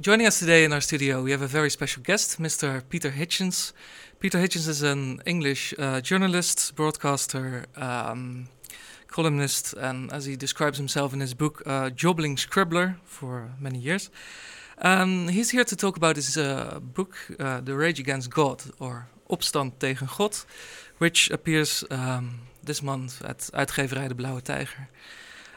Joining us today in our studio, we have a very special guest, Mr. Peter Hitchens. Peter Hitchens is an English uh, journalist, broadcaster, um, columnist, and as he describes himself in his book, uh, jobbling scribbler for many years. Um, he's here to talk about his uh, book, uh, The Rage Against God, or Opstand tegen God, which appears um, this month at Uitgeverij De Blauwe Tijger.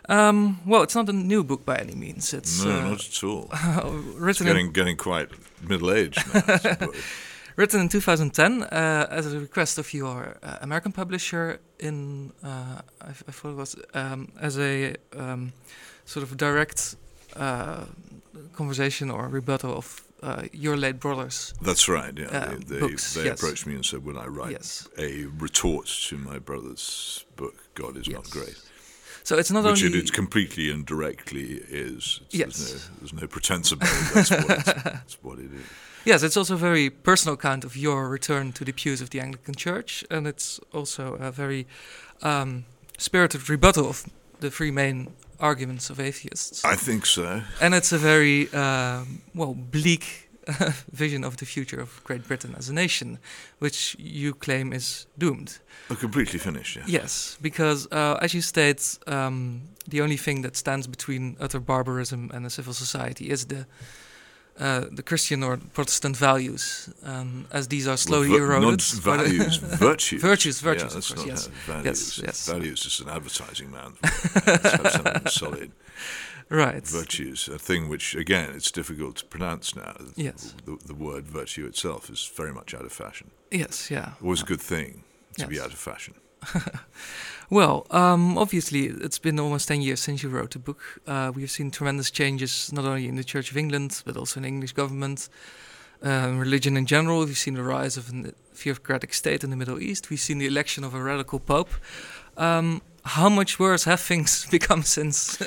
Um, well, it's not a new book by any means. It's no, uh, not at all. written It's getting getting quite middle aged now. written in 2010 uh, as a request of your uh, American publisher in uh, I, I thought it was um, as a um, sort of direct uh, conversation or rebuttal of uh, your late brother's. That's right. Yeah, Uh, they they, books, they yes. approached me and said, "Will I write Yes. a retort to my brother's book? God is not great." So it's not Which only it, it completely and directly is. It's, Yes. There's no, there's no pretense about it. That's what, it's, that's what it is. yes, it's also a very personal account of your return to the pews of the Anglican Church, and it's also a very um, spirited rebuttal of the three main arguments of atheists. I think so. and it's a very um, well bleak vision of the future of Great Britain as a nation, which you claim is doomed. Oh, completely finished. Yeah. Yes, because uh, as you state, um, the only thing that stands between utter barbarism and a civil society is the uh, the Christian or Protestant values, um, as these are slowly Well, eroded. Not values, virtues. Virtues, Yeah, virtues, of course, yes. Values. Yes, yes. Values is an advertising man. Something solid. right. Virtues, a thing which, again, it's difficult to pronounce now. Yes. The, the word virtue itself is very much out of fashion. Yes. Yeah. Always a good thing to be out of fashion. Well, um, obviously, it's been almost 10 years since you wrote the book. Uh, we've seen tremendous changes, not only in the Church of England, but also in the English government, um, religion in general. We've seen the rise of a theocratic state in the Middle East. We've seen the election of a radical pope. Um, how much worse have things become since?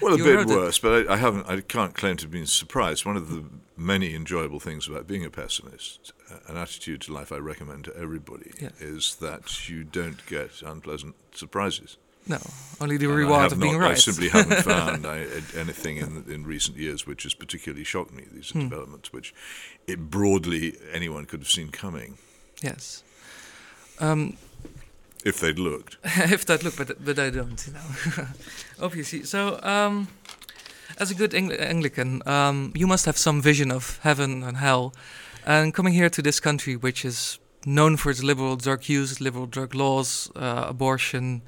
Well, a bit wrote it? worse, but I, I haven't. I can't claim to have been surprised. One of the many enjoyable things about being a pessimist, uh, an attitude to life I recommend to everybody, Yes. is that you don't get unpleasant surprises. No, only the And reward of being right. I simply haven't found I, anything in in recent years which has particularly shocked me. These Hmm. are developments which, it broadly, anyone could have seen coming yes. Um, if they'd looked. if that look, but but I don't, you know. Obviously, so um, as a good Angli- Anglican, um, you must have some vision of heaven and hell, and coming here to this country, which is known for its liberal drug use, liberal drug laws, uh, abortion,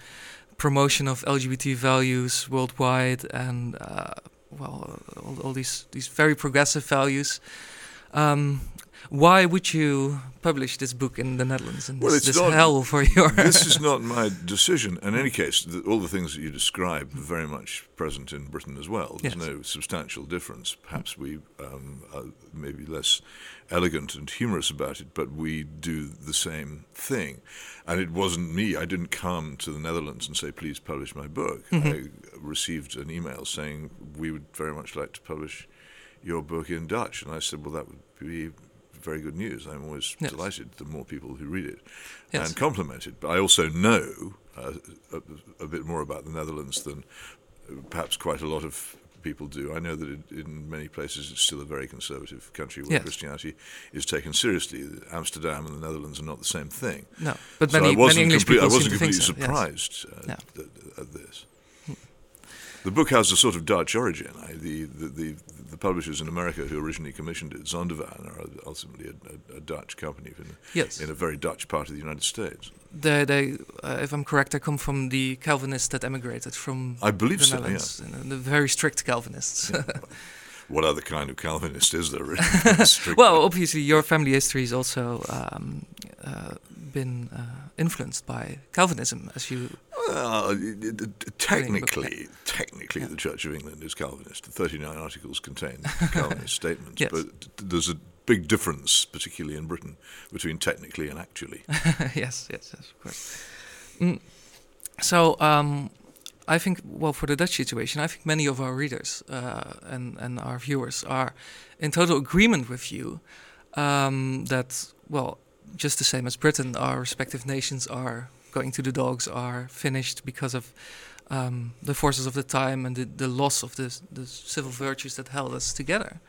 promotion of LGBT values worldwide, and uh, well, all, all these these very progressive values. Um, why would you publish this book in the Netherlands in Well, this, it's this not- hell for your? this is not my decision. In any case, the, all the things that you describe are very much present in Britain as well. There's Yes. no substantial difference. Perhaps we um, are maybe less elegant and humorous about it, but we do the same thing. And it wasn't me. I didn't come to the Netherlands and say, please publish my book. I received an email saying, we would very much like to publish your book in Dutch. And I said, well, that would be very good news. I'm always Yes. delighted the more people who read it Yes. and compliment it. But I also know uh, a, a bit more about the Netherlands than uh, perhaps quite a lot of people do. I know that it, in many places it's still a very conservative country where Yes. Christianity is taken seriously. Amsterdam and the Netherlands are not the same thing. No, but So many, I wasn't, many English people I wasn't seem to think completely so. surprised uh, Yeah. th- th- at this. The book has a sort of Dutch origin. I, the, the, the, the publishers in America who originally commissioned it, Zondervan, are ultimately a, a, a Dutch company in, Yes, in a very Dutch part of the United States. they, they, uh, if I'm correct, they come from the Calvinists that emigrated from I believe the so, yeah. Netherlands, and the very strict Calvinists. What other kind of Calvinist is there? Really? Well, obviously, your family history has also um, uh, been uh, influenced by Calvinism, as you. Well, technically, technically, the Church of England is Calvinist. The 39 articles contain Calvinist statements, Yes. but there's a big difference, particularly in Britain, between technically and actually. yes, yes, yes, of course. Mm. So, um, I think, well, for the Dutch situation, I think many of our readers uh, and, and our viewers are in total agreement with you um, that, well, just the same as Britain, our respective nations are going to the dogs are finished because of um, the forces of the time and the, the loss of the, the civil virtues that held us together.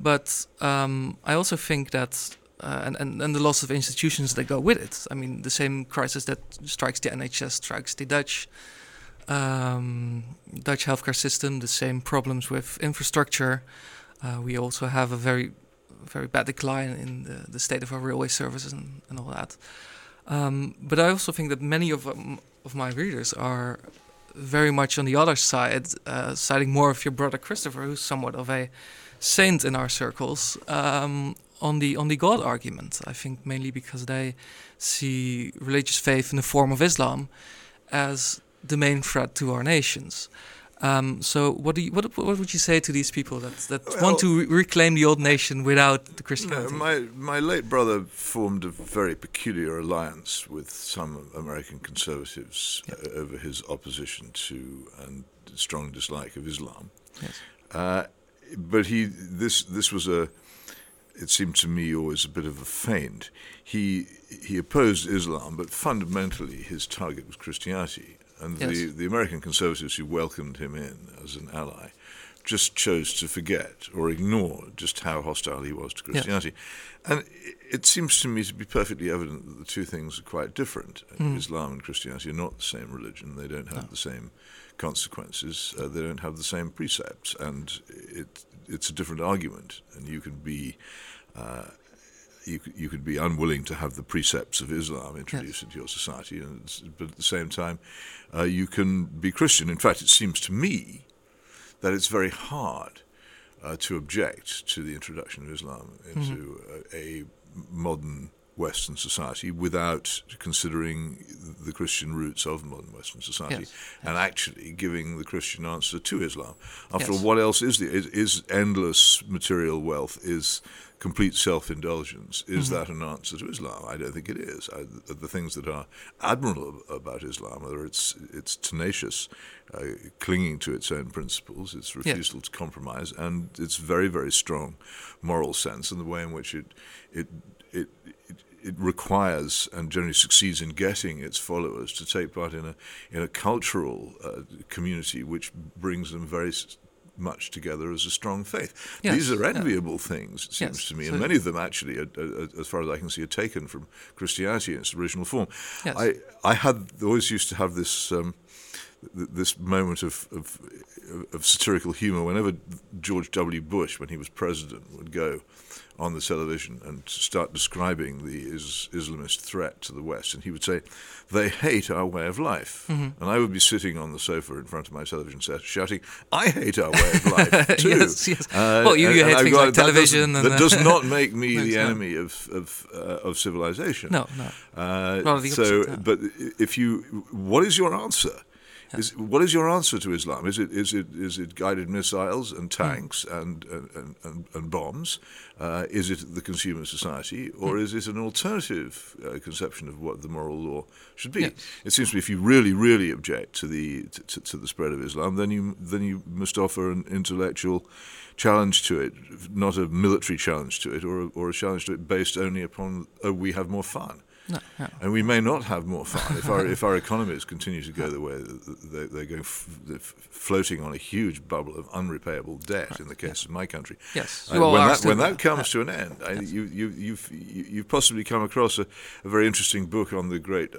But um, I also think that, uh, and, and, and the loss of institutions that go with it. I mean, the same crisis that strikes the NHS strikes the Dutch um, Dutch healthcare system. The same problems with infrastructure. Uh, we also have a very very bad decline in the, the state of our railway services and, and all that. Um, but I also think that many of um, of my readers are very much on the other side, uh, siding more of your brother Christopher, who's somewhat of a saint in our circles, um, on the on the God argument. I think mainly because they see religious faith in the form of Islam as the main threat to our nations. Um, so, what do you, what, what would you say to these people that that Well- want to re- reclaim the old nation without the Christianity? No, my my late brother formed a very peculiar alliance with some American conservatives uh, over his opposition to and strong dislike of Islam. Yes. Uh, but he this this was a it seemed to me always a bit of a feint. He he opposed Islam, but fundamentally his target was Christianity. And the, Yes. the American conservatives who welcomed him in as an ally just chose to forget or ignore just how hostile he was to Christianity. And it, seems to me to be perfectly evident that the two things are quite different. Islam and Christianity are not the same religion. They don't have the same consequences. Uh, they don't have the same precepts, and it it's a different argument. And you can be. Uh, you, you could be unwilling to have the precepts of Islam introduced into your society, and but at the same time, uh, you can be Christian. In fact, it seems to me that it's very hard uh, to object to the introduction of Islam into a, a modern Western society without considering the Christian roots of modern Western society Yes, and actually giving the Christian answer to Islam. After Yes. all, what else is there? Is, is endless material wealth? Is complete self-indulgence? Is Mm-hmm. that an answer to Islam? I don't think it is. I, the, the things that are admirable about Islam, are it's it's tenacious, uh, clinging to its own principles, its refusal to compromise, and its very very strong moral sense, and the way in which it it it, it requires and generally succeeds in getting its followers to take part in a in a cultural uh, community which brings them very much together as a strong faith. Yes, These are yeah. enviable things, it seems Yes, to me, so- and many of them actually, are, are, as far as I can see, are taken from Christianity in its original form. Yes. I I had always used to have this. Um, th- this moment of, of of satirical humour whenever George W. Bush, when he was president, would go on the television and start describing the is- Islamist threat to the West, and he would say, "They hate our way of life," Mm-hmm. and I would be sitting on the sofa in front of my television set shouting, "I hate our way of life too." Yes, yes. Uh, Well, you- you hate I've things got- like that television doesn't- and, that uh, does not make me No, the no. enemy of of uh, of civilization. No, no. Uh, so, opposite, yeah. but if you, what is your answer? Is, what is your answer to Islam? Is it is it is it guided missiles and tanks and and, and, and, and bombs? Uh, is it the consumer society, or Hmm. is it an alternative uh, conception of what the moral law should be? Yes. It seems to me if you really really object to the to, to, to the spread of Islam, then you then you must offer an intellectual challenge to it, not a military challenge to it, or a, or a challenge to it based only upon oh we have more fun. No, no. And we may not have more fun if our if our economies continue to go the way they, they're going, f- floating on a huge bubble of unrepayable debt. In the case of my country, Yes. Uh, when that when that comes to an end, I, you you you've you, you've possibly come across a, a very interesting book on the great uh,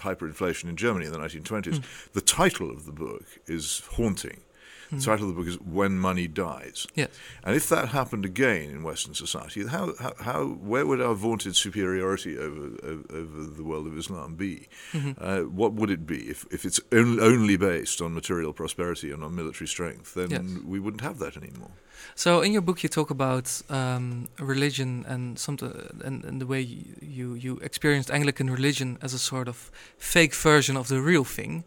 hyperinflation in Germany in the 1920s. The title of the book is haunting. The title of the book is "When Money Dies." Yes. And if that happened again in Western society, how, how, how where would our vaunted superiority over, over, over the world of Islam be? Uh, what would it be if, if it's on, only based on material prosperity and on military strength? Then Yes. we wouldn't have that anymore. So in your book, you talk about um, religion and something, and, and the way you you experienced Anglican religion as a sort of fake version of the real thing.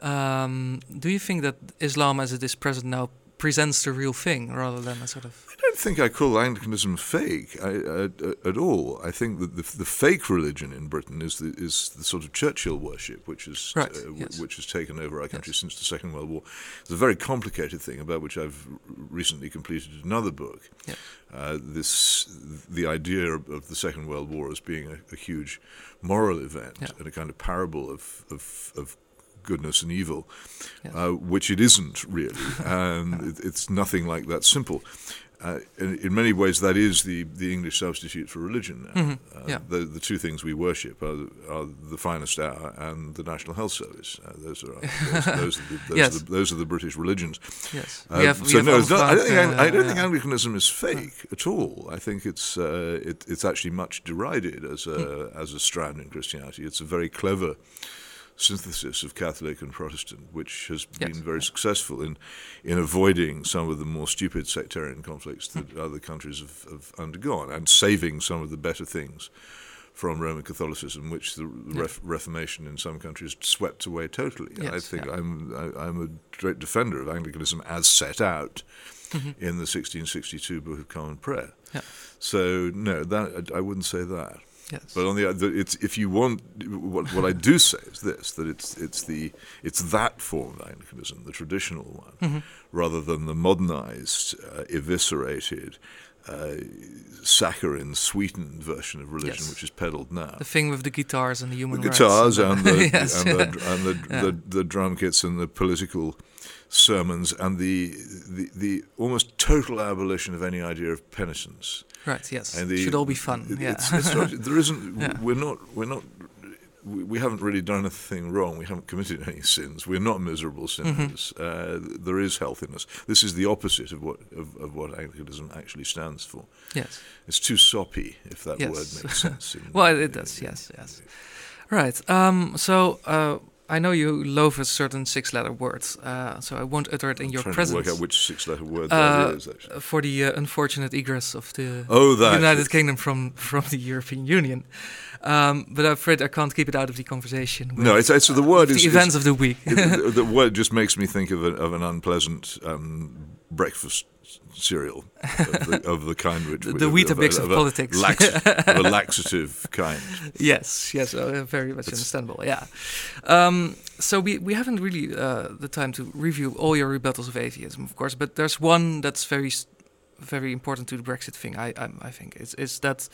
Um, do you think that Islam, as it is present now, presents the real thing rather than a sort of I don't think I call Anglicanism fake I, I, at all. I think that the, the, fake religion in Britain is the, is the sort of Churchill worship, which is right, uh, yes. which has taken over our country yes. since the Second World War. It's a very complicated thing about which I've recently completed another book. Yeah. Uh, this the idea of the Second World War as being a, a huge moral event yeah. and a kind of parable of, of, of goodness and evil, yes. uh, which it isn't really, and it, it's nothing like that simple. Uh, in, in, many ways, that is the, the English substitute for religion. Mm-hmm. Uh, yeah. the, the two things we worship are, are the finest hour and the National Health Service. Uh, those are those, those, are the, those, yes. are the, those are the British religions. Yes. Uh, have, so no, not, I don't think, I don't think uh, Anglicanism is fake at all. I think it's uh, it, it's actually much derided as a mm. as a strand in Christianity. It's a very clever synthesis of Catholic and Protestant, which has yes. been very successful in in avoiding some of the more stupid sectarian conflicts that mm. other countries have, have, undergone and saving some of the better things from Roman Catholicism, which the yeah. Ref- Reformation in some countries swept away totally. Yes, I think yeah. I'm I, am a great defender of Anglicanism as set out mm-hmm. in the 1662 Book of Common Prayer. Yeah. So no, that I wouldn't say that. Yes. But on the other, it's if you want, what, what I do say is this: that it's it's the it's that form of Anglicanism, the traditional one, mm-hmm. rather than the modernized, uh, eviscerated, uh, saccharine sweetened version of religion, yes. which is peddled now. The thing with the guitars and the human the guitars and the yes. and, the, and the, yeah. the, the drum kits and the political sermons and the, the the almost total abolition of any idea of penitence. Right. Yes. And the, Should all be fun. It, yeah. It's, it's not, there isn't. Yeah. We're not. We're not. We, we haven't really done anything wrong. We haven't committed any sins. We're not miserable sinners. Mm-hmm. Uh, there is healthiness. This is the opposite of what of, of, what Anglicanism actually stands for. Yes. It's too soppy, if that yes. word makes sense. In, well, it does. yes. Yes. Right. Um, so. Uh, I know you loathe a certain six-letter word, uh, so I won't utter it in I'm your trying presence. To work out which six-letter word uh, that is. Actually. For the uh, unfortunate egress of the oh. United Kingdom from from the European Union, um, but I'm afraid I can't keep it out of the conversation. no, it's, it's the word the is events of the week. it, the, the, word just makes me think of, a, of an unpleasant um, breakfast cereal of the, of the kind which the, the Weetabix of, of, of, politics, lax, of a laxative kind. Yes, yes, uh, very much it's understandable. Yeah. Um, so we we haven't really uh, the time to review all your rebuttals of atheism, of course, but there's one that's very very important to the Brexit thing. I I, I think it's is that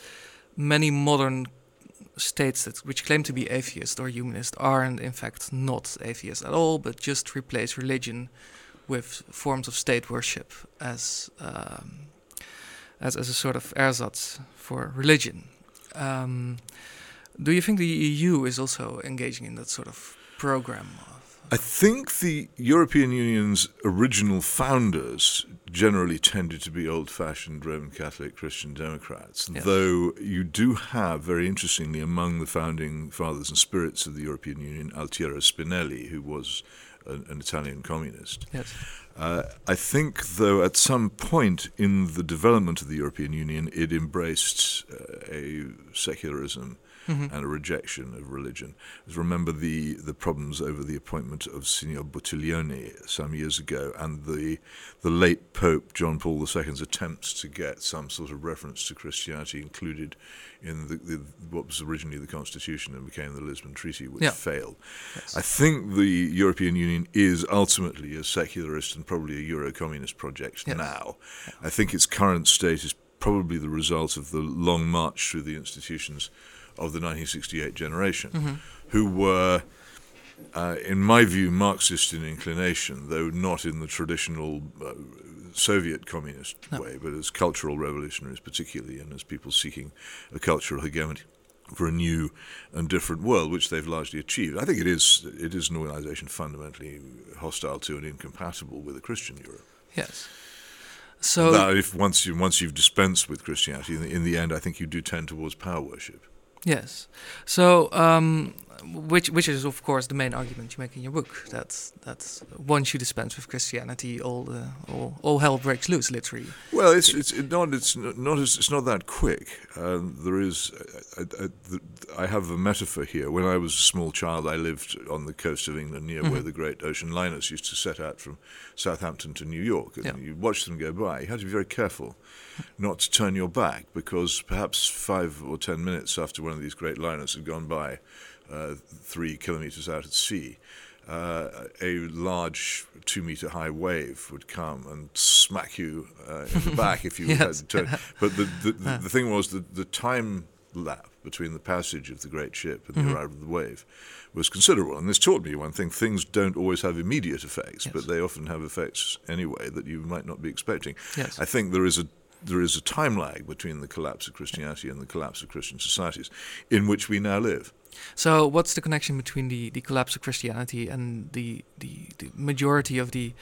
many modern states that which claim to be atheist or humanist aren't in fact not atheist at all, but just replace religion with forms of state worship as um, as as a sort of ersatz for religion. Um, do you think the EU is also engaging in that sort of program? I think the European Union's original founders generally tended to be old fashioned Roman Catholic Christian Democrats, yes. though you do have, very interestingly, among the founding fathers and spirits of the European Union, Altiero Spinelli, who was an, an Italian communist. Yes. Uh, I think, though, at some point in the development of the European Union, it embraced uh, a secularism mm-hmm. and a rejection of religion. Remember the, the problems over the appointment of Signor Buttiglione some years ago and the, the late Pope John Paul II's attempts to get some sort of reference to Christianity included in the, the, what was originally the Constitution and became the Lisbon Treaty, which yeah. failed. Yes. I think the European Union is ultimately a secularist and probably a Euro communist project yes. now. I think its current state is probably the result of the long march through the institutions of the 1968 generation, mm-hmm. who were, uh, in my view, Marxist in inclination, though not in the traditional uh, Soviet communist no. way, but as cultural revolutionaries, particularly, and as people seeking a cultural hegemony for a new and different world, which they've largely achieved. I think it is it is an organisation fundamentally hostile to and incompatible with a Christian Europe. Yes. So that if once you once you've dispensed with Christianity, in the, in the end, I think you do tend towards power worship. Yes. So, um, which which is of course the main argument you make in your book that that once you dispense with Christianity, all the all, all hell breaks loose, literally. Well, it's it's it not it's not it's not that quick. Um, there is, I, I, I, have a metaphor here. When I was a small child, I lived on the coast of England near mm-hmm. where the great ocean liners used to set out from Southampton to New York, and yeah. you watched them go by. You had to be very careful not to turn your back because perhaps five or ten minutes after one of these great liners had gone by uh, three kilometers out at sea, uh, a large two meter high wave would come and smack you uh, in the back if you yes. had to turn. But the, the, the, the thing was that the time lap between the passage of the great ship and the mm-hmm. arrival of the wave was considerable. And this taught me one thing things don't always have immediate effects, yes. but they often have effects anyway that you might not be expecting. Yes. I think there is a there is a time lag between the collapse of Christianity and the collapse of Christian societies in which we now live. So, what's the connection between the, the collapse of Christianity and the, the, the majority of the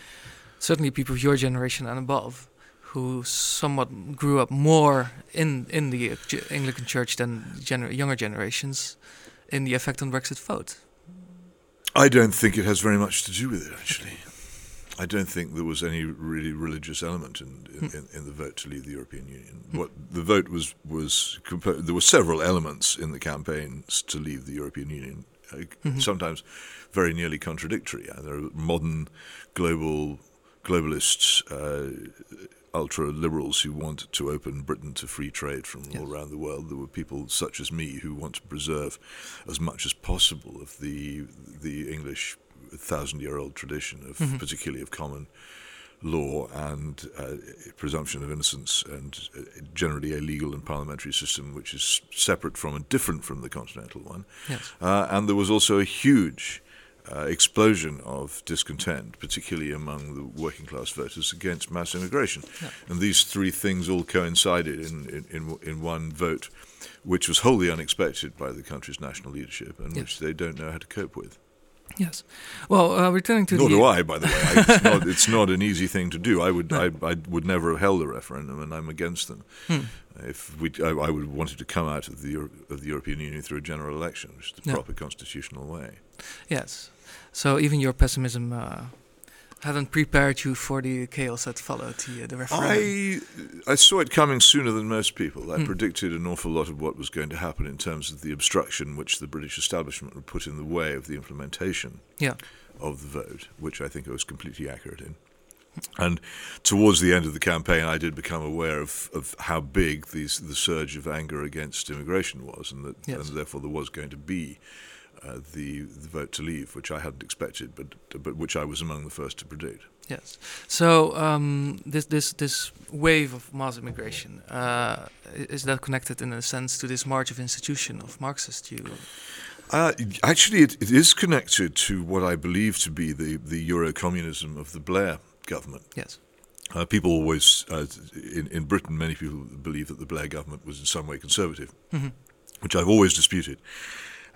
certainly people of your generation and above who somewhat grew up more in in the Anglican Church than gener younger generations in the effect on Brexit vote? I don't think it has very much to do with it, actually. I don't think there was any really religious element in, in, hmm. in, in the vote to leave the European Union. Hmm. What the vote was was compo- there were several elements in the campaigns to leave the European Union, uh, mm-hmm. sometimes very nearly contradictory. Uh, there are modern global globalists, uh, ultra liberals who want to open Britain to free trade from yes. all around the world. There were people such as me who want to preserve as much as possible of the the English thousand year old tradition of mm-hmm. particularly of common law and uh, presumption of innocence and uh, generally a legal and parliamentary system which is separate from and different from the continental one. Yes. Uh, and there was also a huge uh, explosion of discontent, particularly among the working class voters, against mass immigration. Yeah. And these three things all coincided in, in, in, in, one vote, which was wholly unexpected by the country's national leadership and yes. which they don't know how to cope with. Yes. Well, uh, returning to nor the do I, by the way. It's not, it's not an easy thing to do. I would no. I, I, would never have held a referendum, and I'm against them. Hmm. If we, I, I, would wanted to come out of the of the European Union through a general election, which is the proper constitutional way. Yes. So even your pessimism uh, hadn't prepared you for the chaos that followed the, uh, the referendum? I, I saw it coming sooner than most people. I mm. predicted an awful lot of what was going to happen in terms of the obstruction which the British establishment would put in the way of the implementation yeah. of the vote, which I think I was completely accurate in. And towards the end of the campaign, I did become aware of, of how big these, the surge of anger against immigration was, and that yes. and therefore there was going to be uh, the, the vote to leave, which I hadn't expected, but but which I was among the first to predict. Yes. So um, this this this wave of mass immigration uh, is that connected in a sense to this march of institution of Marxist you? Uh, actually, it, it is connected to what I believe to be the the Euro communism of the Blair government. Yes. Uh, people always, uh, in, in Britain, many people believe that the Blair government was in some way conservative, mm-hmm. which I've always disputed.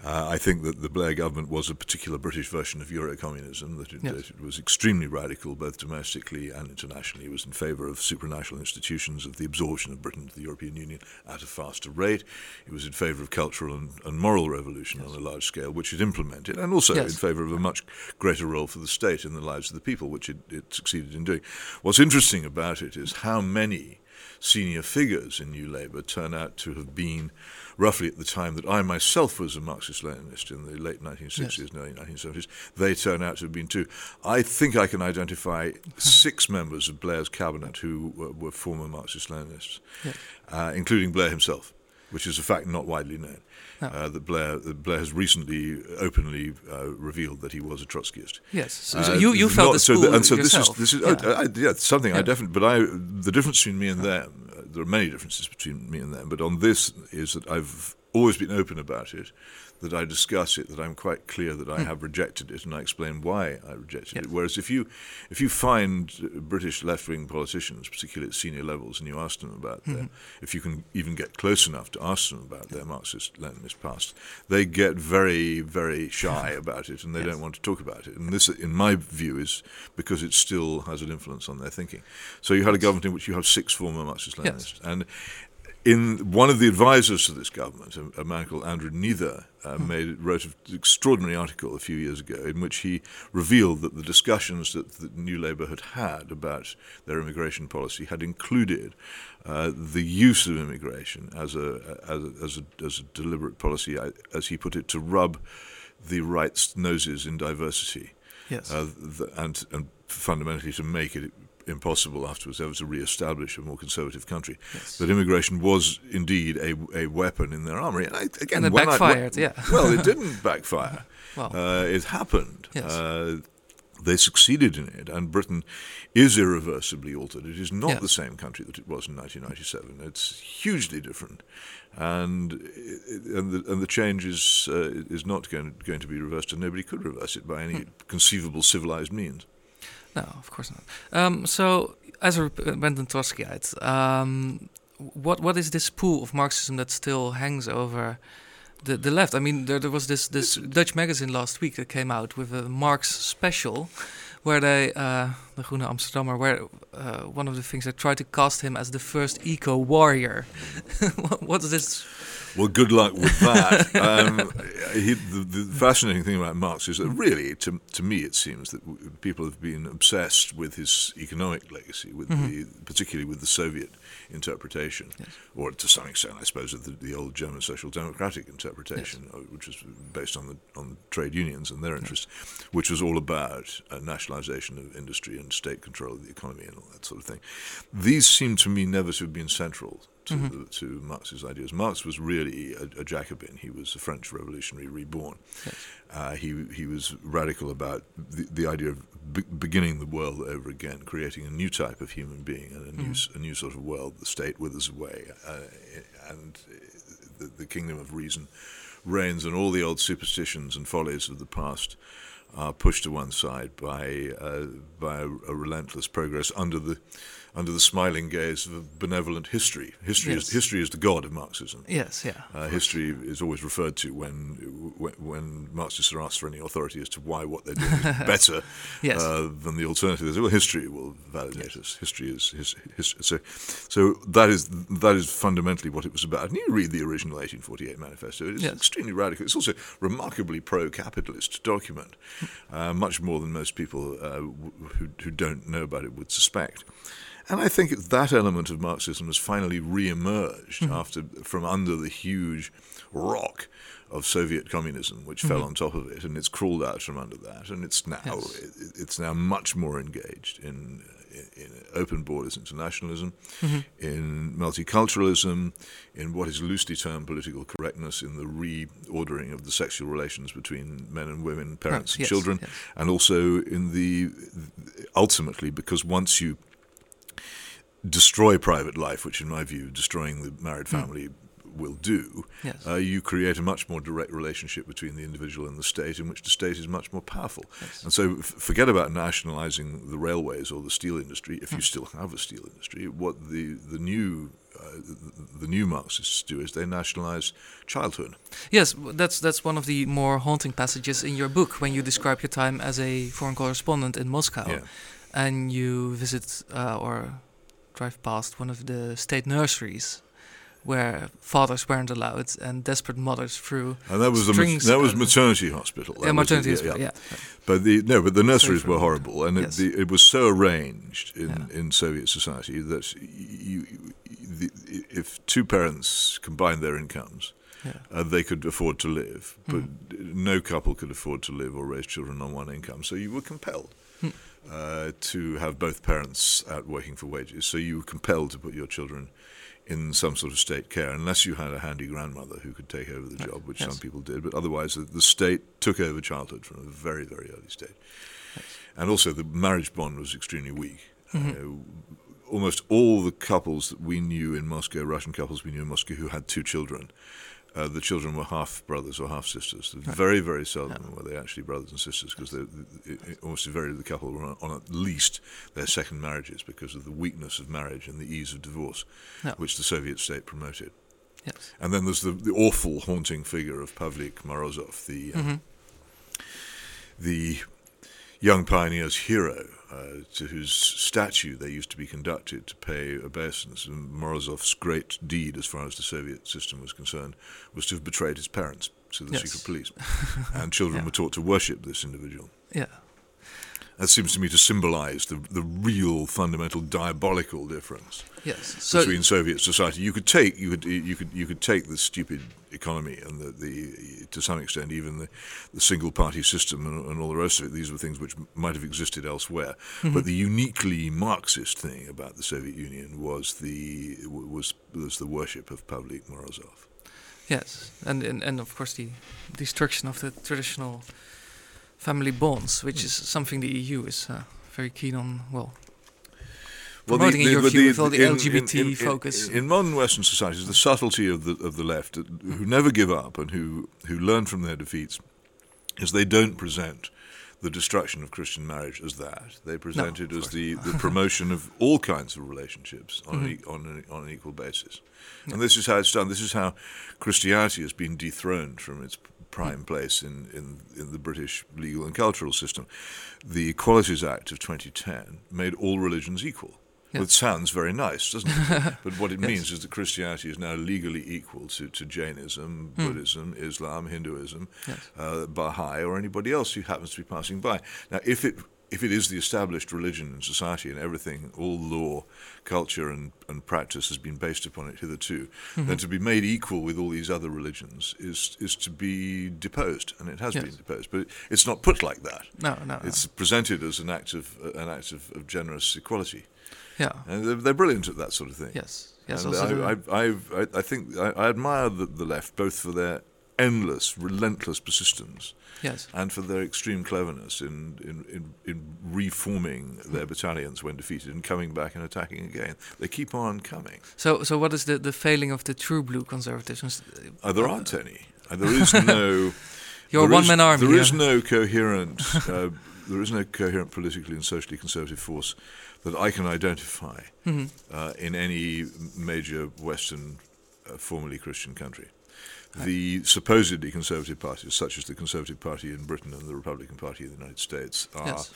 Uh, I think that the Blair government was a particular British version of Eurocommunism, that it, yes. it, was extremely radical both domestically and internationally. It was in favour of supranational institutions, of the absorption of Britain into the European Union at a faster rate. It was in favour of cultural and, and moral revolution yes. on a large scale, which it implemented, and also yes. in favour of a much greater role for the state in the lives of the people, which it, it succeeded in doing. What's interesting about it is how many senior figures in New Labour turn out to have been roughly at the time that I myself was a Marxist Leninist in the late 1960s yes. and early 1970s. They turn out to have been too. I think I can identify six members of Blair's cabinet who were, were former Marxist Leninists, yes. uh, including Blair himself, which is a fact not widely known. No. Uh, that Blair that Blair has recently openly uh, revealed that he was a Trotskyist. Yes, so, so you, you felt not, so the, and so yourself. this is this is yeah, oh, I, yeah something yeah. I definitely. But I the difference between me and them there are many differences between me and them, but on this is that I've always been open about it, that I discuss it, that I'm quite clear that I mm. have rejected it, and I explain why I rejected yes. it. Whereas if you if you find British left wing politicians, particularly at senior levels, and you ask them about mm-hmm. their, if you can even get close enough to ask them about their Marxist Leninist past, they get very very shy about it, and they yes. don't want to talk about it. And this, in my view, is because it still has an influence on their thinking. So you had a government in which you have six former Marxist Leninists, yes. and in one of the advisors to this government, a, a man called Andrew Neather, uh, made wrote an extraordinary article a few years ago in which he revealed that the discussions that the New Labour had had about their immigration policy had included uh, the use of immigration as a, as a, as a as a deliberate policy, as he put it, to rub the right's noses in diversity. Yes. Uh, the, and and fundamentally to make it impossible afterwards ever to re-establish a more conservative country. Yes. That immigration was indeed a, a weapon in their armory. And I, again, and it backfired, I, yeah. well, it didn't backfire. Well. Uh, it happened. Yes. Uh, they succeeded in it, and Britain is irreversibly altered. It is not the same country that it was in 1997. It's hugely different, and and the, and the change is uh, is not going going to be reversed, and nobody could reverse it by any Hmm. conceivable civilized means. No, of course not. Um, so, as a repentant Trotskyite, um, what what is this pool of Marxism that still hangs over the the left? I mean, there, there was this this Dutch magazine last week that came out with a Marx special, where they uh, the Groene Amsterdammer, where uh, one of the things they tried to cast him as the first eco warrior. what, what is this? Well, good luck with that. um, he, the, the fascinating thing about Marx is that really, to, to me, it seems that people have been obsessed with his economic legacy, with the, particularly with the Soviet interpretation, or to some extent, I suppose, of the, the old German social democratic interpretation, uh, which was based on the on trade unions and their interests, which was all about uh, nationalization of industry and state control of the economy and all that sort of thing. These seem to me never to have been central to, the, to Marx's ideas. Marx was really a, a Jacobin. He was a French revolutionary reborn. Uh, he he was radical about the, the idea of be- beginning the world over again, creating a new type of human being and a new s- a new sort of world. The state withers away, uh, and the, the kingdom of reason reigns, and all the old superstitions and follies of the past are pushed to one side by uh, by a, a relentless progress under the under the smiling gaze of a benevolent history. History Yes. is history is the god of Marxism. Yes, yeah. Uh, history is always referred to when, when when Marxists are asked for any authority as to why what they're doing is better Yes. uh, than the alternative. They say, well, history will validate us. History is his, his, so so that is that is fundamentally what it was about. And you read the original 1848 manifesto; it is Yes. extremely radical. It's also remarkably pro-capitalist document, uh, much more than most people uh, w- who who don't know about it would suspect. And I think that element of Marxism has finally re-emerged mm-hmm. after from under the huge rock of Soviet communism, which fell mm-hmm. on top of it, and it's crawled out from under that, and it's now Yes. it, it's now much more engaged in, in, in open borders internationalism, mm-hmm. in multiculturalism, in what is loosely termed political correctness, in the reordering of the sexual relations between men and women, parents oh, and yes, children, yes. and also in the ultimately because once you destroy private life, which in my view destroying the married family will do, Yes. uh, you create a much more direct relationship between the individual and the state, in which the state is much more powerful. Yes. And so, f- forget about nationalising the railways or the steel industry, if you still have a steel industry. What the the new uh, the, the new Marxists do is they nationalise childhood. Yes, that's that's one of the more haunting passages in your book when you describe your time as a foreign correspondent in Moscow, Yeah. and you visit uh, or drive past one of the state nurseries where fathers weren't allowed and desperate mothers threw And that was the ma- that was maternity hospital. That yeah, maternity it, hospital, yeah. But the no, but the nurseries were horrible, and Yes. it, the, it was so arranged in, Yeah. in Soviet society that you, the, if two parents combined their incomes, Yeah. uh, they could afford to live, but Hmm. no couple could afford to live or raise children on one income. So you were compelled Hmm. Uh, to have both parents out working for wages. So you were compelled to put your children in some sort of state care, unless you had a handy grandmother who could take over the job, which Yes. some people did. But otherwise, the, the state took over childhood from a very, very early stage. And also, the marriage bond was extremely weak. Uh, almost all the couples that we knew in Moscow, Russian couples we knew in Moscow who had two children, uh, the children were half brothers or half sisters. Very, very seldom were they actually brothers and sisters because almost invariably the couple were on, on at least their second marriages because of the weakness of marriage and the ease of divorce, Yeah. which the Soviet state promoted. Yes. And then there's the, the awful, haunting figure of Pavlik Morozov, the um, Mhm. the young pioneer's hero, uh, to whose statue they used to be conducted to pay obeisance. And Morozov's great deed, as far as the Soviet system was concerned, was to have betrayed his parents to the Yes. secret police. and children Yeah. were taught to worship this individual. Yeah. That seems to me to symbolize the, the real fundamental diabolical difference Yes. So between Soviet society. You could take you could you could you could take the stupid economy and the, the to some extent even the, the single party system and, and all the rest of it. These were things which might have existed elsewhere. Mm-hmm. But the uniquely Marxist thing about the Soviet Union was the was was the worship of Pavlik Morozov. Yes, and, and and of course the destruction of the traditional family bonds, which is something the EU is uh, very keen on. Well, promoting in your view with all the in- LGBT in- in- focus. In, modern Western societies, the subtlety of the of the left, who never give up and who who learn from their defeats, is they don't present the destruction of Christian marriage as that. They present it as the, the promotion of all kinds of relationships on an, e- on an, on an equal basis. And this is how it's done. This is how Christianity has been dethroned from its prime place in, in, in the British legal and cultural system. The Equalities Act of 2010 made all religions equal. Well, it sounds very nice, doesn't it? but what it means is that Christianity is now legally equal to, to Jainism, Buddhism, Islam, Hinduism, Yes. uh, Baha'i, or anybody else who happens to be passing by. Now, if it if it is the established religion in society and everything, all law, culture, and, and practice has been based upon it hitherto, then to be made equal with all these other religions is is to be deposed, and it has Yes. been deposed. But it's not put like that. no, no, no. It's presented as an act of an act of, of generous equality. Yeah, And they're, they're brilliant at that sort of thing. yes, yes. And I, I, I, I think I, I admire the, the left both for their endless, relentless persistence yes, and for their extreme cleverness in, in, in, in reforming their battalions when defeated and coming back and attacking again. They keep on coming. So, so what is the, the failing of the true blue conservatives? Uh, there aren't any. Uh, there is no. Your one is- man army. There is yeah. no coherent. Uh, there is no coherent politically and socially conservative force that I can identify Mhm. uh, in any major Western, uh, formerly Christian country. The supposedly conservative parties, such as the Conservative Party in Britain and the Republican Party in the United States, are Yes.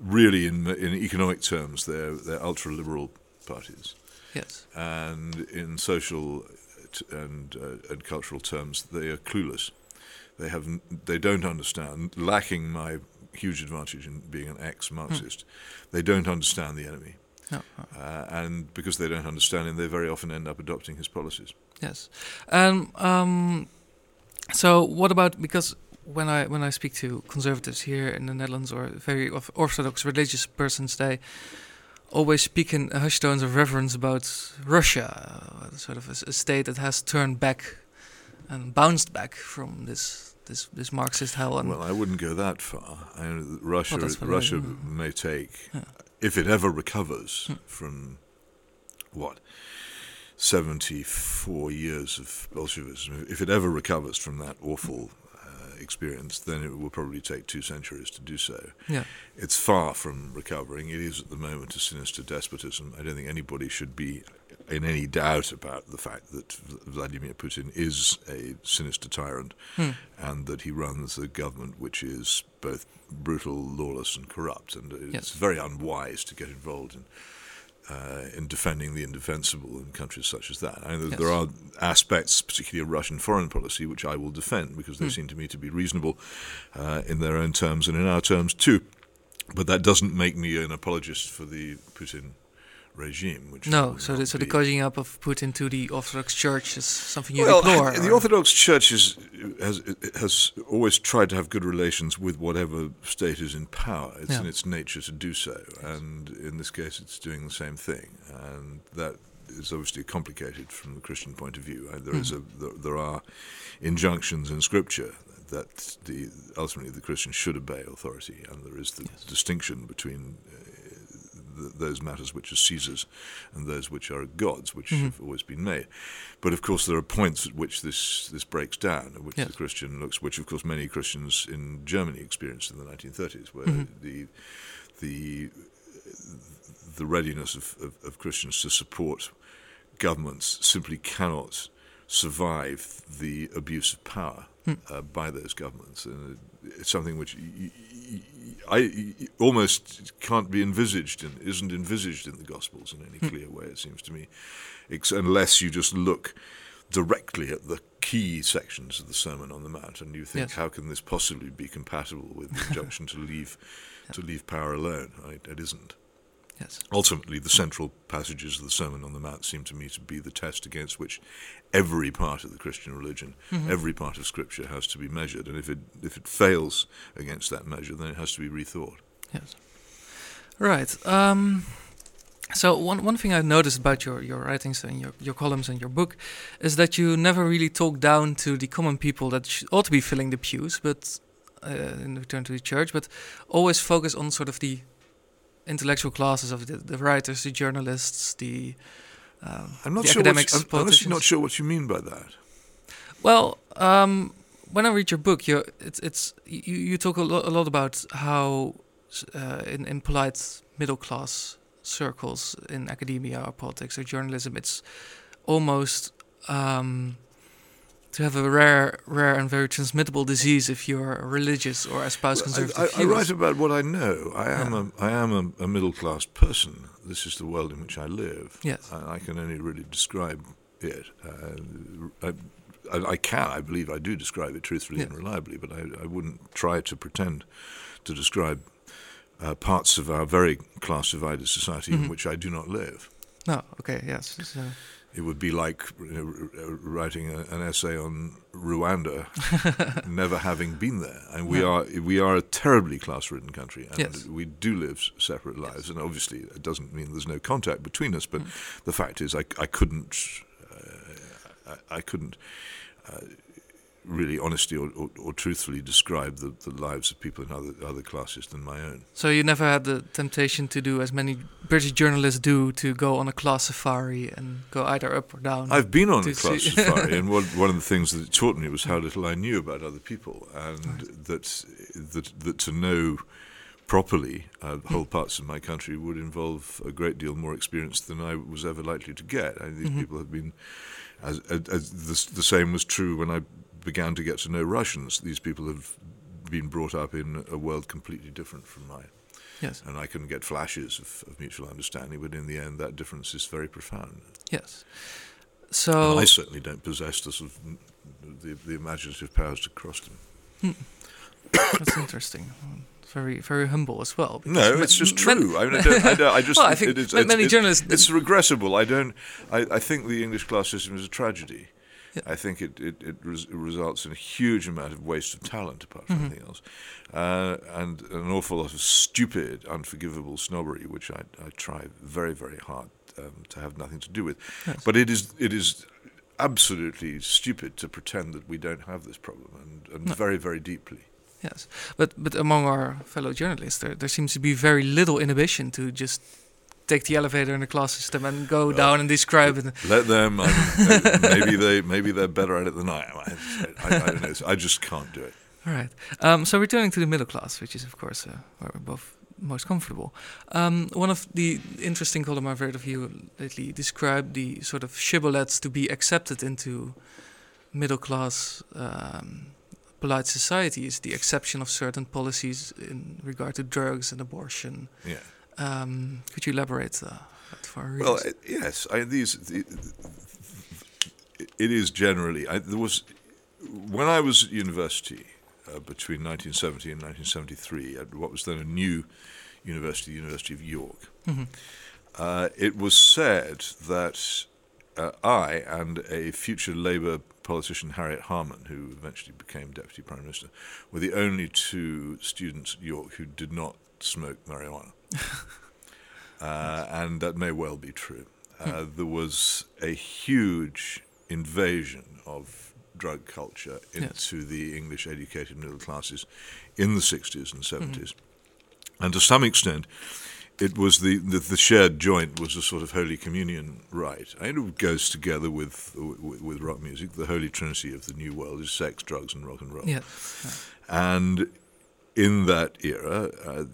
really, in in economic terms, they're they're ultra liberal parties, Yes. and in social t- and uh, and cultural terms, they are clueless. They have they don't understand, lacking my huge advantage in being an ex-Marxist. They don't understand the enemy, No, uh, and because they don't understand him, they very often end up adopting his policies. Yes. And um, so, what about because when I when I speak to conservatives here in the Netherlands or very orthodox religious persons, they always speak in hushed tones of reverence about Russia, uh, sort of a state that has turned back and bounced back from this this this Marxist hell. And Well, I wouldn't go that far. I that Russia, Well, I- Russia mm. may take, Yeah. if it ever recovers Hmm. from what seventy-four years of Bolshevism, if it ever recovers from that awful uh, experience, then it will probably take two centuries to do so. yeah, It's far from recovering. It is at the moment a sinister despotism. I don't think anybody should be in any doubt about the fact that Vladimir Putin is a sinister tyrant Hmm. and that he runs a government which is both brutal, lawless, and corrupt. And it's Yes. very unwise to get involved in. Uh, in defending the indefensible in countries such as that. I know that there are aspects, particularly of Russian foreign policy, which I will defend because they Hmm. seem to me to be reasonable uh, in their own terms and in our terms too. But that doesn't make me an apologist for the Putin regime. Which no. So the so the up of Putin to the Orthodox Church is something you well, deplore. the or- Orthodox Church is, has has always tried to have good relations with whatever state is in power. It's Yeah. in its nature to do so, and in this case, it's doing the same thing, and that is obviously complicated from the Christian point of view. There is a there, there are injunctions in Scripture that the ultimately the Christian should obey authority, and there is the distinction between. Uh, th- those matters which are Caesar's and those which are God's, which Mhm. have always been made. But of course, there are points at which this, this breaks down, at which Yes. the Christian looks, which of course many Christians in Germany experienced in the 1930s, where Mhm. the the the readiness of, of, of Christians to support governments simply cannot survive the abuse of power uh, by those governments. And it's something which y- y- y- I almost can't be envisaged and isn't envisaged in the Gospels in any clear way, it seems to me, ex- unless you just look directly at the key sections of the Sermon on the Mount and you think, Yes. how can this possibly be compatible with the injunction to leave to leave power alone? Right? It isn't. Yes. Ultimately, the central passages of the Sermon on the Mount seem to me to be the test against which every part of the Christian religion, every part of Scripture has to be measured. And if it if it fails against that measure, then it has to be rethought. Yes. Right. Um, so one one thing I've noticed about your, your writings and your, your columns and your book is that you never really talk down to the common people that sh- ought to be filling the pews, but uh, in return to the church, but always focus on sort of the intellectual classes of the, the writers, the journalists, the um, I'm not the sure. academics, What, I'm honestly not sure what you mean by that. Well, um, when I read your book, you it's it's you, you talk a, lo- a lot about how uh, in in polite middle class circles in academia or politics or journalism, it's almost um, to have a rare, rare and very transmittable disease if you're religious or espouse I, conservative I, I views. write about what I know. I am Yeah. a I am a, a middle class person. This is the world in which I live. Yes. I, I can only really describe it. Uh, I, I, I can, I believe, I do describe it truthfully and reliably, but I, I wouldn't try to pretend to describe uh, parts of our very class divided society Mhm. in which I do not live. No, okay, yes. So, It would be like you know, writing a, an essay on Rwanda, never having been there. And we No. are we are a terribly class-ridden country, and Yes. we do live separate lives. And obviously, it doesn't mean there's no contact between us. But the fact is, I, I couldn't uh, I, I couldn't. Uh, Really, honestly or, or, or truthfully describe the, the lives of people in other other classes than my own. so you never had the temptation to do as many British journalists do to go on a class safari and go either up or down. I've been on a class safari, and one, one of the things that it taught me was how little I knew about other people, and that that that to know properly uh, whole parts of my country would involve a great deal more experience than I was ever likely to get. I, these Mhm. people have been, as, as, as the, the same was true when I began to get to know Russians. These people have been brought up in a world completely different from mine, yes, and I can get flashes of, of mutual understanding, but in the end, that difference is very profound. yes. So And I certainly don't possess the sort of the, the imaginative powers to cross them. Hmm. that's interesting. Very, very humble as well. No, it's just true. I, mean, I, don't, I, don't, I just Well, I think it is, ma- it's, many it's, journalists- It's regressible. I don't. I, I think the English class system is a tragedy. Yeah. I think it it, it res, results in a huge amount of waste of talent, apart from Mhm. anything else, uh, and an awful lot of stupid, unforgivable snobbery, which I, I try very very hard um, to have nothing to do with. Yes. But it is it is absolutely stupid to pretend that we don't have this problem, and, and No. very very deeply. Yes, but but among our fellow journalists, there there seems to be very little inhibition to just take the elevator in the class system and go Well, down and describe it. Let them. I mean, maybe they maybe they're better at it than I am. I, I, I don't know. I just can't do it. All right. Um, so returning to the middle class, which is of course uh, where we're both most comfortable. Um, one of the interesting column I've read of you lately described the sort of shibboleths to be accepted into middle class um, polite society is the exception of certain policies in regard to drugs and abortion. Yeah. Um, could you elaborate uh, that for Well, readers? yes. I, these. The, it is generally. I, there was when I was at university uh, between 1970 and 1973 at what was then a new university, the University of York. Mhm. Uh, it was said that uh, I and a future Labour politician, Harriet Harman, who eventually became Deputy Prime Minister, were the only two students at York who did not smoke marijuana. uh, and that may well be true. Uh, there was a huge invasion of drug culture Yes. into the English educated middle classes in the 60s and 70s. And to some extent, it was the, the the shared joint was a sort of holy communion rite. And it goes together with, with with rock music. The holy trinity of the new world is sex, drugs, and rock and roll. yeah. And in that era, uh,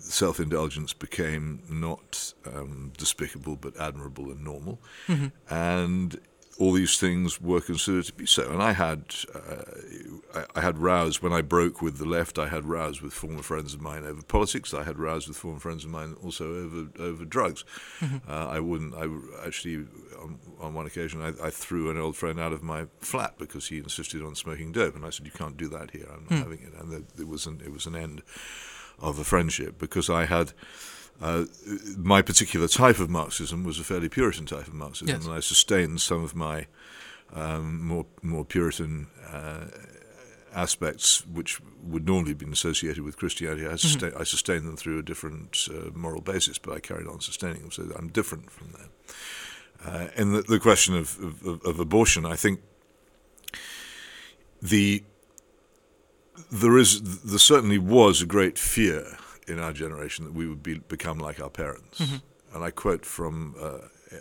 self indulgence became not um, despicable but admirable and normal. Mhm. And all these things were considered to be so. And I had uh, I, I, had rows when I broke with the left. I had rows with former friends of mine over politics. I had rows with former friends of mine also over over drugs. Mm-hmm. Uh, I wouldn't. I actually on, on one occasion I, I, threw an old friend out of my flat because he insisted on smoking dope, and I said, "You can't do that here. I'm not mm. having it." And it was an it was an end of a friendship because I had. Uh, my particular type of Marxism was a fairly Puritan type of Marxism, yes. and I sustained some of my um, more more Puritan uh, aspects, which would normally have been associated with Christianity. I, sustain, mm-hmm. I sustained them through a different uh, moral basis, but I carried on sustaining them, so I'm different from them. Uh, and the, the question of, of, of abortion, I think the there is there certainly was a great fear in our generation that we would be, become like our parents. Mm-hmm. And I quote from uh,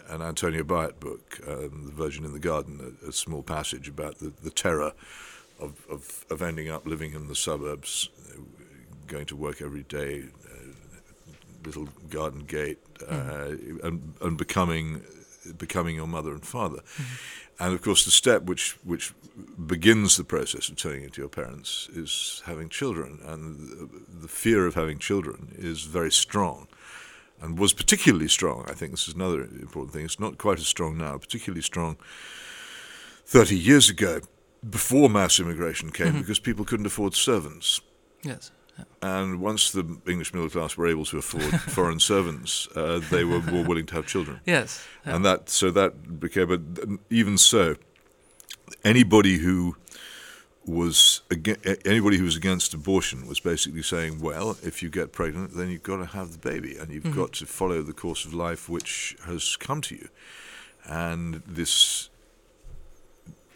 an Antonia Byatt book, um, The Virgin in the Garden, a, a small passage about the, the terror of, of, of, ending up living in the suburbs, going to work every day, uh, little garden gate, uh, mm-hmm. and, and becoming becoming your mother and father. Mm-hmm. And of course, the step which which begins the process of turning into your parents is having children, and the, the fear of having children is very strong, and was particularly strong. I think this is another important thing. It's not quite as strong now, particularly strong thirty years ago, before mass immigration came, mm-hmm. because people couldn't afford servants. Yes. And once the English middle class were able to afford foreign servants, uh, they were more willing to have children. Yes, yeah. and that so that became. But even so, anybody who was anybody who was against abortion was basically saying, well, if you get pregnant, then you've got to have the baby, and you've mm-hmm. got to follow the course of life which has come to you, and this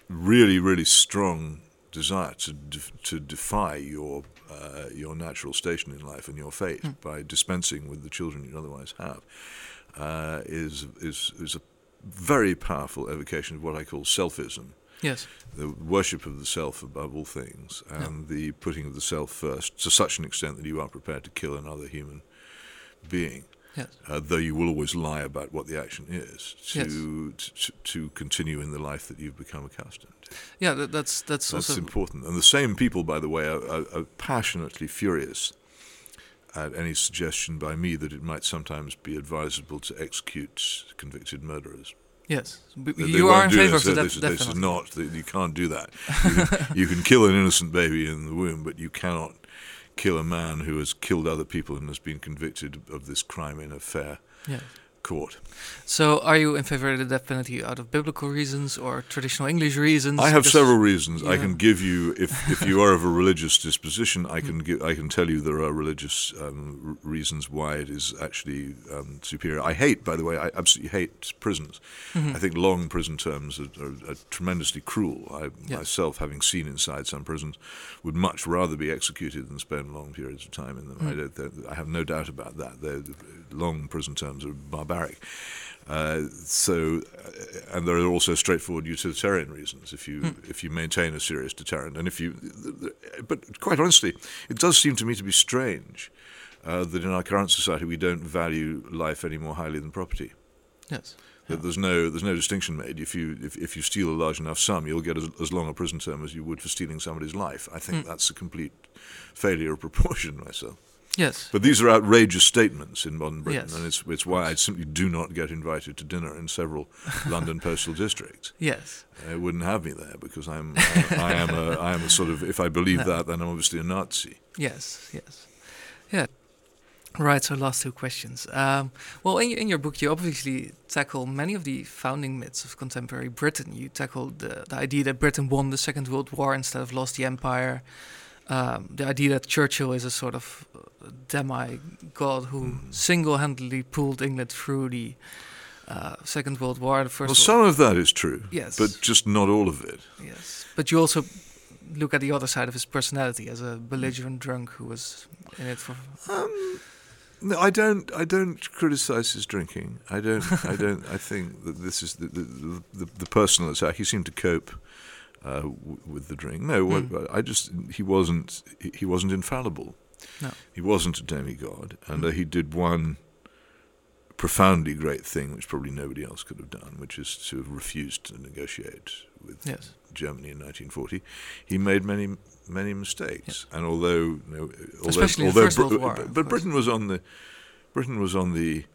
really, really strong desire to de- to defy your uh, your natural station in life and your fate mm. by dispensing with the children you'd otherwise have uh, is is is a very powerful evocation of what I call selfism. Yes. The worship of the self above all things, and yeah. the putting of the self first to such an extent that you are prepared to kill another human being. Yes. Uh, though you will always lie about what the action is to, yes. to, to continue in the life that you've become accustomed to. Yeah, that, that's that's that's also important. And the same people, by the way, are, are, are, passionately furious at any suggestion by me that it might sometimes be advisable to execute convicted murderers. Yes, you are in favour of that. This, this is not. You can't do that. You can, you can kill an innocent baby in the womb, but you cannot kill a man who has killed other people and has been convicted of this crime in a fair yeah court. So, are you in favor of the death penalty out of biblical reasons or traditional English reasons? I have Just, several reasons. Yeah. I can give you, if, if you are of a religious disposition, I can give, I can tell you there are religious um, reasons why it is actually um, superior. I hate, by the way, I absolutely hate prisons. Mm-hmm. I think long prison terms are, are, are tremendously cruel. I yeah. myself, having seen inside some prisons, would much rather be executed than spend long periods of time in them. Mm. I, I, have no doubt about that. They're, long prison terms are barbaric. Uh, so, uh, and there are also straightforward utilitarian reasons if you mm. if you maintain a serious deterrent, and if you, but quite honestly, it does seem to me to be strange uh, that in our current society we don't value life any more highly than property. Yes. That there's no there's no distinction made. If you if, if you steal a large enough sum, you'll get as, as long a prison term as you would for stealing somebody's life. I think mm. that's a complete failure of proportion myself. Yes. But these are outrageous statements in modern Britain, yes. and it's, it's why I simply do not get invited to dinner in several London postal districts. Yes. They wouldn't have me there because I'm, I, I am a, I am a sort of, if I believe no. that, then I'm obviously a Nazi. Yes, yes. Yeah. Right, so last two questions. Um, well, in, in your book, you obviously tackle many of the founding myths of contemporary Britain. You tackle the, the idea that Britain won the Second World War instead of lost the empire um, the idea that Churchill is a sort of demigod who mm. single-handedly pulled England through the uh, Second World War. The first well, some of that is true, yes, but just not all of it. Yes, but you also look at the other side of his personality as a belligerent drunk who was in it for. Um, no, I don't. I don't criticize his drinking. I don't. I don't. I think that this is the the, the, the personal attack. He seemed to cope uh, w- with the drink. No, mm. I just he wasn't he wasn't infallible. No. He wasn't a demigod, and uh, he did one profoundly great thing, which probably nobody else could have done, which is to have refused to negotiate with Yes. Germany in 1940. He made many many mistakes, and although, you know, although, Especially in the although First World Br- War, but, but. Britain was on the Britain was on the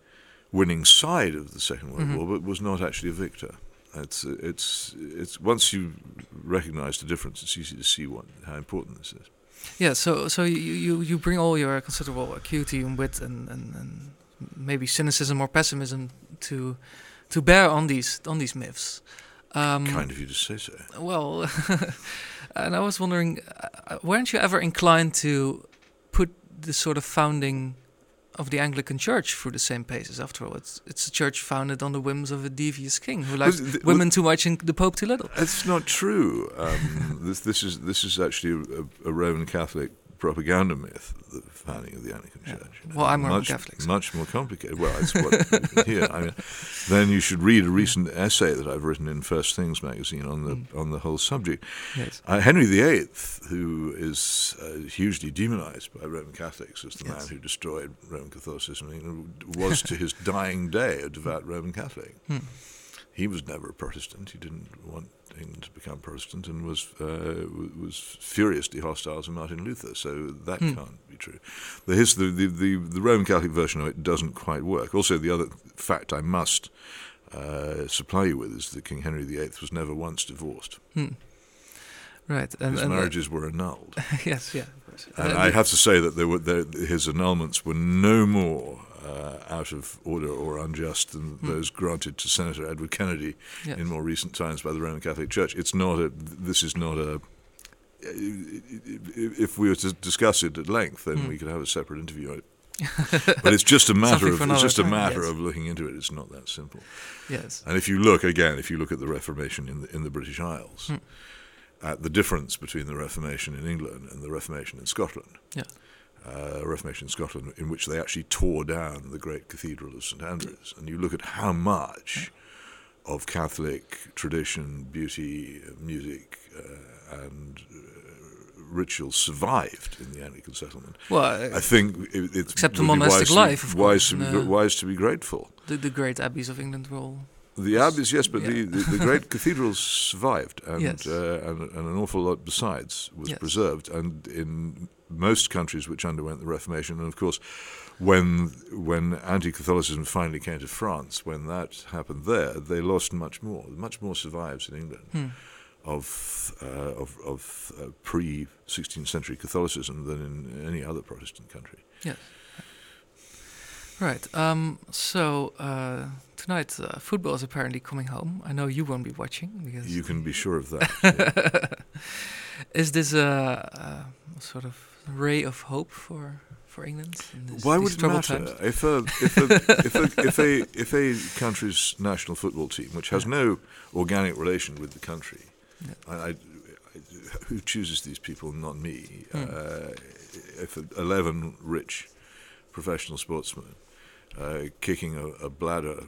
winning side of the Second World Mhm. War, but was not actually a victor. It's it's it's once you recognise the difference, it's easy to see what how important this is. Yeah, so so you, you, you bring all your considerable acuity and wit and, and, and maybe cynicism or pessimism to to bear on these on these myths. Um, kind of you to say so. Well, and I was wondering, uh, weren't you ever inclined to put the sort of founding of the Anglican Church through the same paces? After all, it's it's a church founded on the whims of a devious king who Well, women too much and the Pope too little. It's not true. Um, this, this is this is actually a, a Roman Catholic propaganda myth, the founding of the Anglican Yeah. Church. Well, I'm Roman much, Catholic, Much more complicated. Well, it's what here. I mean, then you should read a recent essay that I've written in First Things magazine on the Mm. on the whole subject. Yes. Uh, Henry VIII, who is uh, hugely demonized by Roman Catholics as the Yes. man who destroyed Roman Catholicism, in England, was to his dying day a devout Roman Catholic. Hmm. He was never a Protestant. He didn't want England to become Protestant, and was uh, was furiously hostile to Martin Luther. So that Hmm. can't be true. The, his, the, the the Roman Catholic version of it doesn't quite work. Also, the other fact I must uh, supply you with is that King Henry VIII was never once divorced. Hmm. Right. And, His and, uh, marriages were annulled. yes. Yeah. And Uh, I have to say that there were there, his annulments were no more uh, out of order or unjust than Hmm. those granted to Senator Edward Kennedy yes. in more recent times by the Roman Catholic Church. It's not a. This is not a. If we were to discuss it at length, then Hmm. we could have a separate interview on it. But it's just a matter of it's just a matter yes. of looking into it. It's not that simple. yes. And if you look again, if you look at the Reformation in the, in the British Isles, Hmm. at the difference between the Reformation in England and the Reformation in Scotland, Yeah. Uh, Reformation in Scotland, in which they actually tore down the great cathedral of St Andrews, and you look at how much of Catholic tradition, beauty, uh, music, uh, and uh, ritual survived in the Anglican settlement. Well, I think it, it's Except the monastic wise life, of wise course, to be, wise to be grateful. the, the great abbeys of England were all. The abbeys, yes, but Yeah. the, the, the great cathedrals survived, and, Yes. uh, and and an awful lot besides was Yes. preserved. And in most countries which underwent the Reformation, and of course, when when anti-Catholicism finally came to France, when that happened there, they lost much more. Much more survives in England Hmm. of uh, of, of uh, pre 16th century Catholicism than in any other Protestant country. Yes. Right. Um, so uh, tonight, uh, football is apparently coming home. I know you won't be watching because. You can be sure of that. yeah. is this a, a sort of ray of hope for for England? this- Why would it matter times? if a if a, if a if a if a country's national football team, which has Yeah. no organic relation with the country, Yeah. I, I, who chooses these people? Not me. Hmm. Uh, if eleven rich professional sportsmen uh, kicking a, a bladder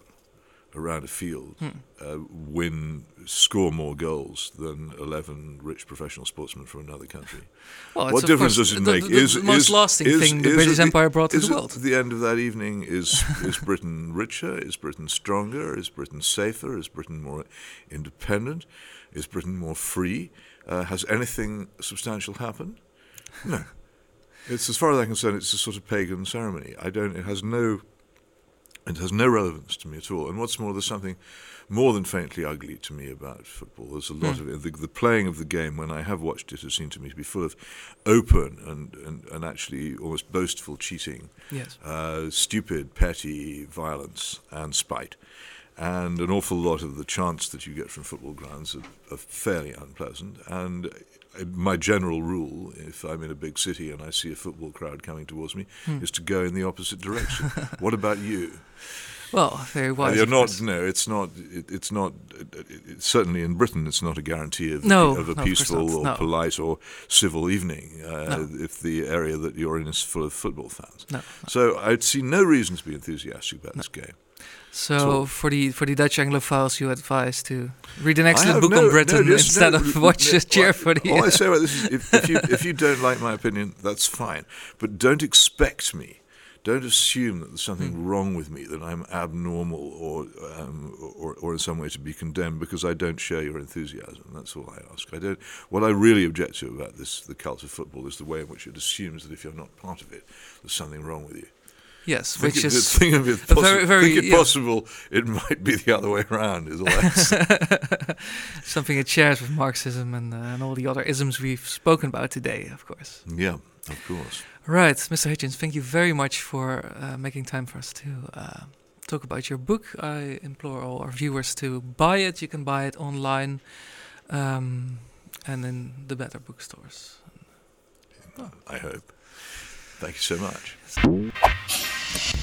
around a field Hmm. uh, win score more goals than 11 rich professional sportsmen from another country Well, what difference course does it the, make? The, the, is the most is, lasting is, thing the British Empire brought to the at world. the end of that evening, is is Britain richer? Is Britain stronger? Is Britain safer? Is Britain more independent? Is Britain more free? Uh, has anything substantial happened? No. It's as far as I'm concerned, it's a sort of pagan ceremony. I don't. It has no. It has no relevance to me at all. And what's more, there's something more than faintly ugly to me about football. There's a lot Hmm. of it. The, the playing of the game, when I have watched it, has seemed to me to be full of open and, and, and actually almost boastful cheating, Yes. uh, stupid, petty violence and spite. And an awful lot of the chants that you get from football grounds are, are fairly unpleasant. And my general rule, if I'm in a big city and I see a football crowd coming towards me, Hmm. is to go in the opposite direction. what about you? Well, very wise. You're not. No, it's not. It, it's not. It, it, certainly in Britain, it's not a guarantee of, No, of a of course peaceful not. or No. polite or civil evening uh, No. if the area that you're in is full of football fans. No. So I'd see no reason to be enthusiastic about this game. So So- for the for the Dutch Anglophiles, you advise to read an excellent book no- on Britain no, instead no- of watch no, a cheer for the. All I say about this is, if, if you if you don't like my opinion, that's fine, but don't expect me Don't assume that there's something Hmm. wrong with me, that I'm abnormal or, um, or or in some way to be condemned because I don't share your enthusiasm. That's all I ask. I don't. What I really object to about this, the cult of football, is the way in which it assumes that if you're not part of it, there's something wrong with you. Yes, Think which it, is think of it possi- very- very- think it yeah. possible it might be the other way around. Is all something it shares with Marxism and, uh, and all the other isms we've spoken about today, of course. yeah, of course. Right, Mr. Hitchens, thank you very much for uh, making time for us to uh, talk about your book. I implore all our viewers to buy it. You can buy it online um, and in the better bookstores. I hope. Thank you so much. Thank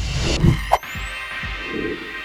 you.